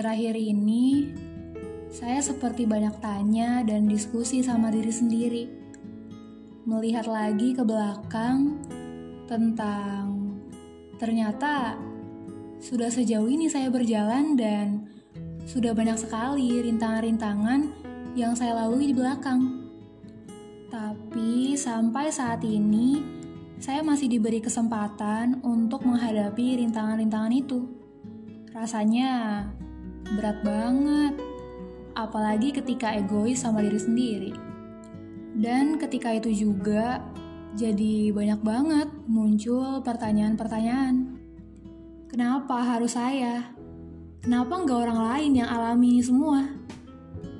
Akhir-akhir ini, saya seperti banyak tanya dan diskusi sama diri sendiri. Melihat lagi ke belakang tentang ternyata sudah sejauh ini saya berjalan dan sudah banyak sekali rintangan-rintangan yang saya lalui di belakang. Tapi sampai saat ini, saya masih diberi kesempatan untuk menghadapi rintangan-rintangan itu. Rasanya berat banget, apalagi ketika egois sama diri sendiri. Dan ketika itu juga, jadi banyak banget muncul pertanyaan-pertanyaan. Kenapa harus saya? Kenapa nggak orang lain yang alami ini semua?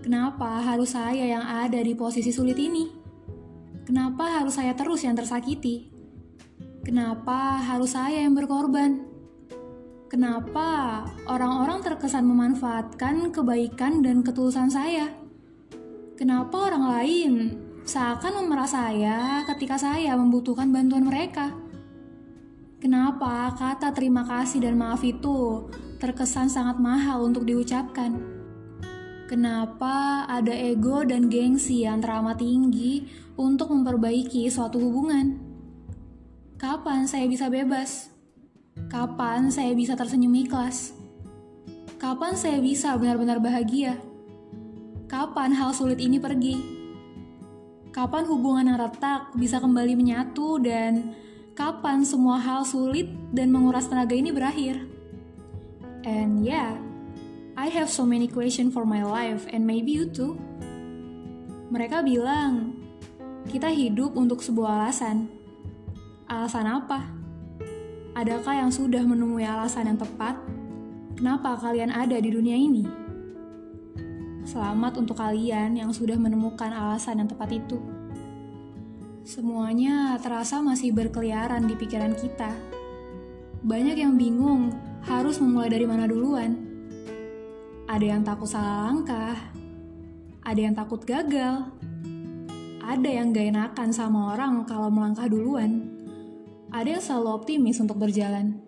Kenapa harus saya yang ada di posisi sulit ini? Kenapa harus saya terus yang tersakiti? Kenapa harus saya yang berkorban? Kenapa orang-orang terkesan memanfaatkan kebaikan dan ketulusan saya? Kenapa orang lain seakan memerah saya ketika saya membutuhkan bantuan mereka? Kenapa kata terima kasih dan maaf itu terkesan sangat mahal untuk diucapkan. Kenapa ada ego dan gengsi yang teramat tinggi untuk memperbaiki suatu hubungan? Kapan saya bisa bebas? Kapan saya bisa tersenyum ikhlas? Kapan saya bisa benar-benar bahagia? Kapan hal sulit ini pergi? Kapan hubungan yang retak bisa kembali menyatu dan kapan semua hal sulit dan menguras tenaga ini berakhir? And yeah, I have so many questions for my life and maybe you too. Mereka bilang, kita hidup untuk sebuah alasan. Alasan apa? Adakah yang sudah menemui alasan yang tepat? Kenapa kalian ada di dunia ini? Selamat untuk kalian yang sudah menemukan alasan yang tepat itu. Semuanya terasa masih berkeliaran di pikiran kita. Banyak yang bingung harus memulai dari mana duluan. Ada yang takut salah langkah, ada yang takut gagal, ada yang gak enakan sama orang kalau melangkah duluan, ada yang selalu optimis untuk berjalan.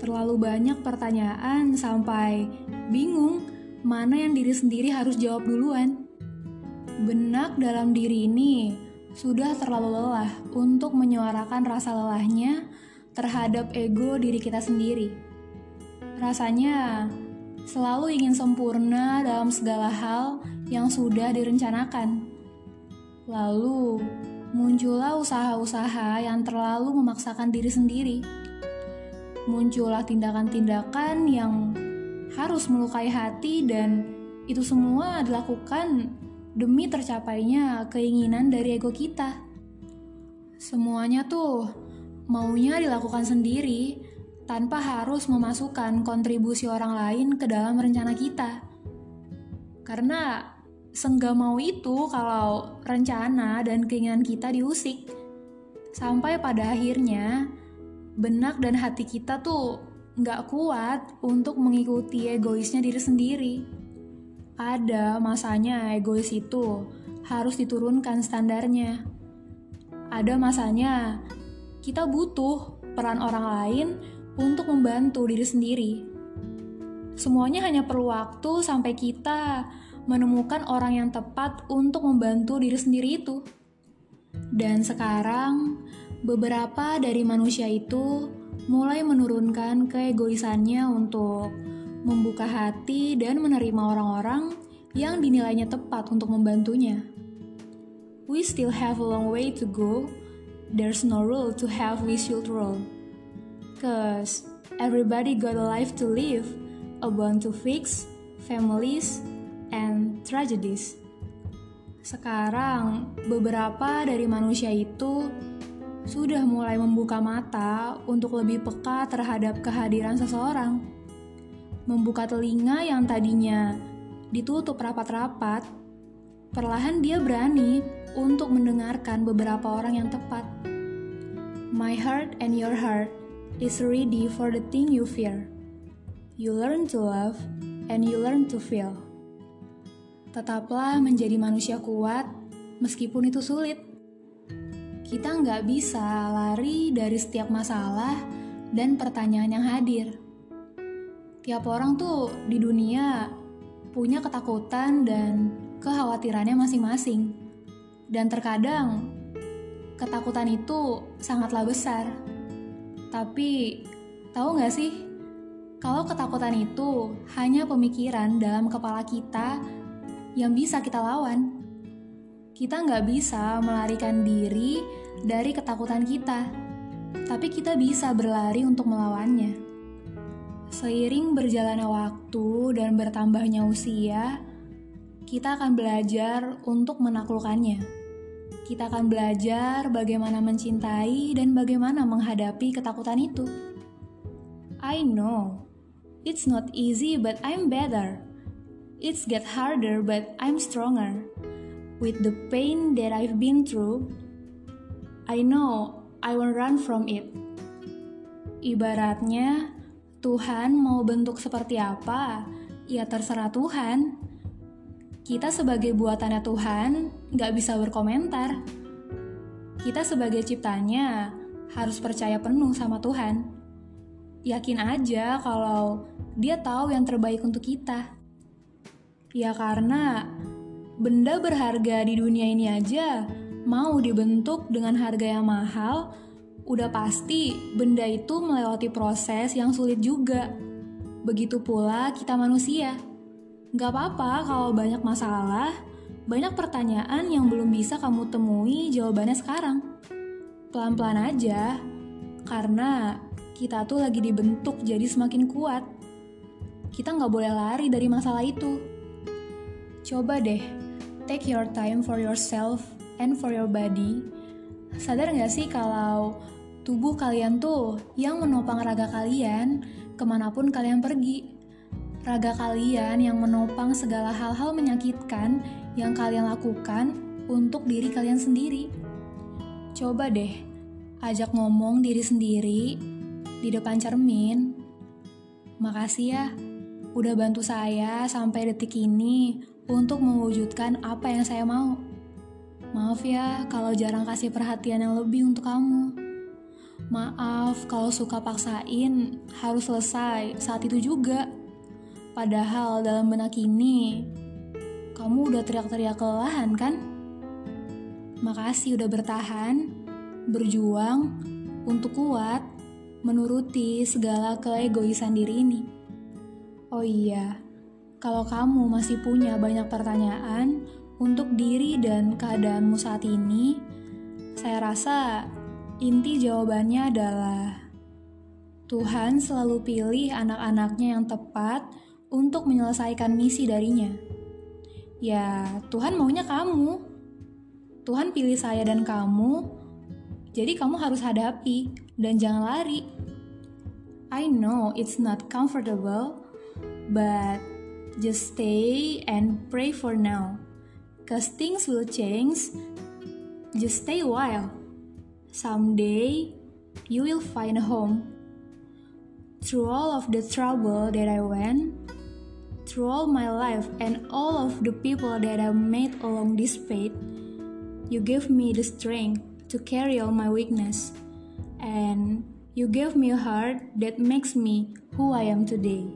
Terlalu banyak pertanyaan sampai bingung mana yang diri sendiri harus jawab duluan. Benak dalam diri ini sudah terlalu lelah untuk menyuarakan rasa lelahnya terhadap ego diri kita sendiri. Rasanya selalu ingin sempurna dalam segala hal yang sudah direncanakan. Lalu muncullah usaha-usaha yang terlalu memaksakan diri sendiri. Muncullah tindakan-tindakan yang harus melukai hati dan itu semua dilakukan demi tercapainya keinginan dari ego kita. Semuanya tuh maunya dilakukan sendiri tanpa harus memasukkan kontribusi orang lain ke dalam rencana kita. Karena senggak mau itu kalau rencana dan keinginan kita diusik. Sampai pada akhirnya, benak dan hati kita tuh nggak kuat untuk mengikuti egoisnya diri sendiri. Ada masanya egois itu harus diturunkan standarnya. Ada masanya kita butuh peran orang lain untuk membantu diri sendiri. Semuanya hanya perlu waktu sampai kita menemukan orang yang tepat untuk membantu diri sendiri itu. Dan sekarang, beberapa dari manusia itu mulai menurunkan keegoisannya untuk membuka hati dan menerima orang-orang yang dinilainya tepat untuk membantunya. We still have a long way to go there's no rule to have we should rule. Cause everybody got a life to live, a bond to fix, families, and tragedies. Sekarang, beberapa dari manusia itu sudah mulai membuka mata untuk lebih peka terhadap kehadiran seseorang. Membuka telinga yang tadinya ditutup rapat-rapat, perlahan dia berani untuk mendengarkan beberapa orang yang tepat. My heart and your heart is ready for the thing you fear. You learn to love and you learn to feel. Tetaplah menjadi manusia kuat meskipun itu sulit. Kita nggak bisa lari dari setiap masalah dan pertanyaan yang hadir. Tiap orang tuh di dunia punya ketakutan dan kekhawatirannya masing-masing. Dan terkadang ketakutan itu sangatlah besar. Tapi tahu nggak sih, kalau ketakutan itu hanya pemikiran dalam kepala kita yang bisa kita lawan. Kita nggak bisa melarikan diri dari ketakutan kita, tapi kita bisa berlari untuk melawannya. Seiring berjalannya waktu dan bertambahnya usia, kita akan belajar untuk menaklukkannya. Kita akan belajar bagaimana mencintai dan bagaimana menghadapi ketakutan itu. I know it's not easy, but I'm better. It's get harder, but I'm stronger. With the pain that I've been through, I know I won't run from it. Ibaratnya, Tuhan mau bentuk seperti apa, ya terserah Tuhan. Kita sebagai buatannya Tuhan nggak bisa berkomentar. Kita sebagai ciptanya harus percaya penuh sama Tuhan. Yakin aja kalau dia tahu yang terbaik untuk kita. Ya karena benda berharga di dunia ini aja mau dibentuk dengan harga yang mahal, udah pasti benda itu melewati proses yang sulit juga. Begitu pula kita manusia. Gak apa-apa kalau banyak masalah, banyak pertanyaan yang belum bisa kamu temui jawabannya sekarang. Pelan-pelan aja, karena kita tuh lagi dibentuk jadi semakin kuat. Kita nggak boleh lari dari masalah itu. Coba deh, take your time for yourself and for your body. Sadar gak sih kalau tubuh kalian tuh yang menopang raga kalian ke mana pun kalian pergi. Raga kalian yang menopang segala hal-hal menyakitkan yang kalian lakukan untuk diri kalian sendiri. Coba deh, ajak ngomong diri sendiri di depan cermin. Makasih ya, udah bantu saya sampai detik ini untuk mewujudkan apa yang saya mau. Maaf ya kalau jarang kasih perhatian yang lebih untuk kamu. Maaf kalau suka paksain harus selesai saat itu juga. Padahal dalam benak ini, kamu udah teriak-teriak kelelahan kan? Makasih udah bertahan, berjuang, untuk kuat, menuruti segala keegoisan diri ini. Oh iya, kalau kamu masih punya banyak pertanyaan untuk diri dan keadaanmu saat ini, saya rasa inti jawabannya adalah Tuhan selalu pilih anak-anaknya yang tepat untuk menyelesaikan misi darinya. Ya, Tuhan maunya kamu. Tuhan pilih saya dan kamu, jadi kamu harus hadapi dan jangan lari. I know it's not comfortable, but Just stay and pray for now. Cause things will change. Just stay a while. Someday, you will find a home. Through all of the trouble that I went, through all my life and all of the people that I met along this path, you gave me the strength to carry all my weakness. And you gave me a heart that makes me who I am today.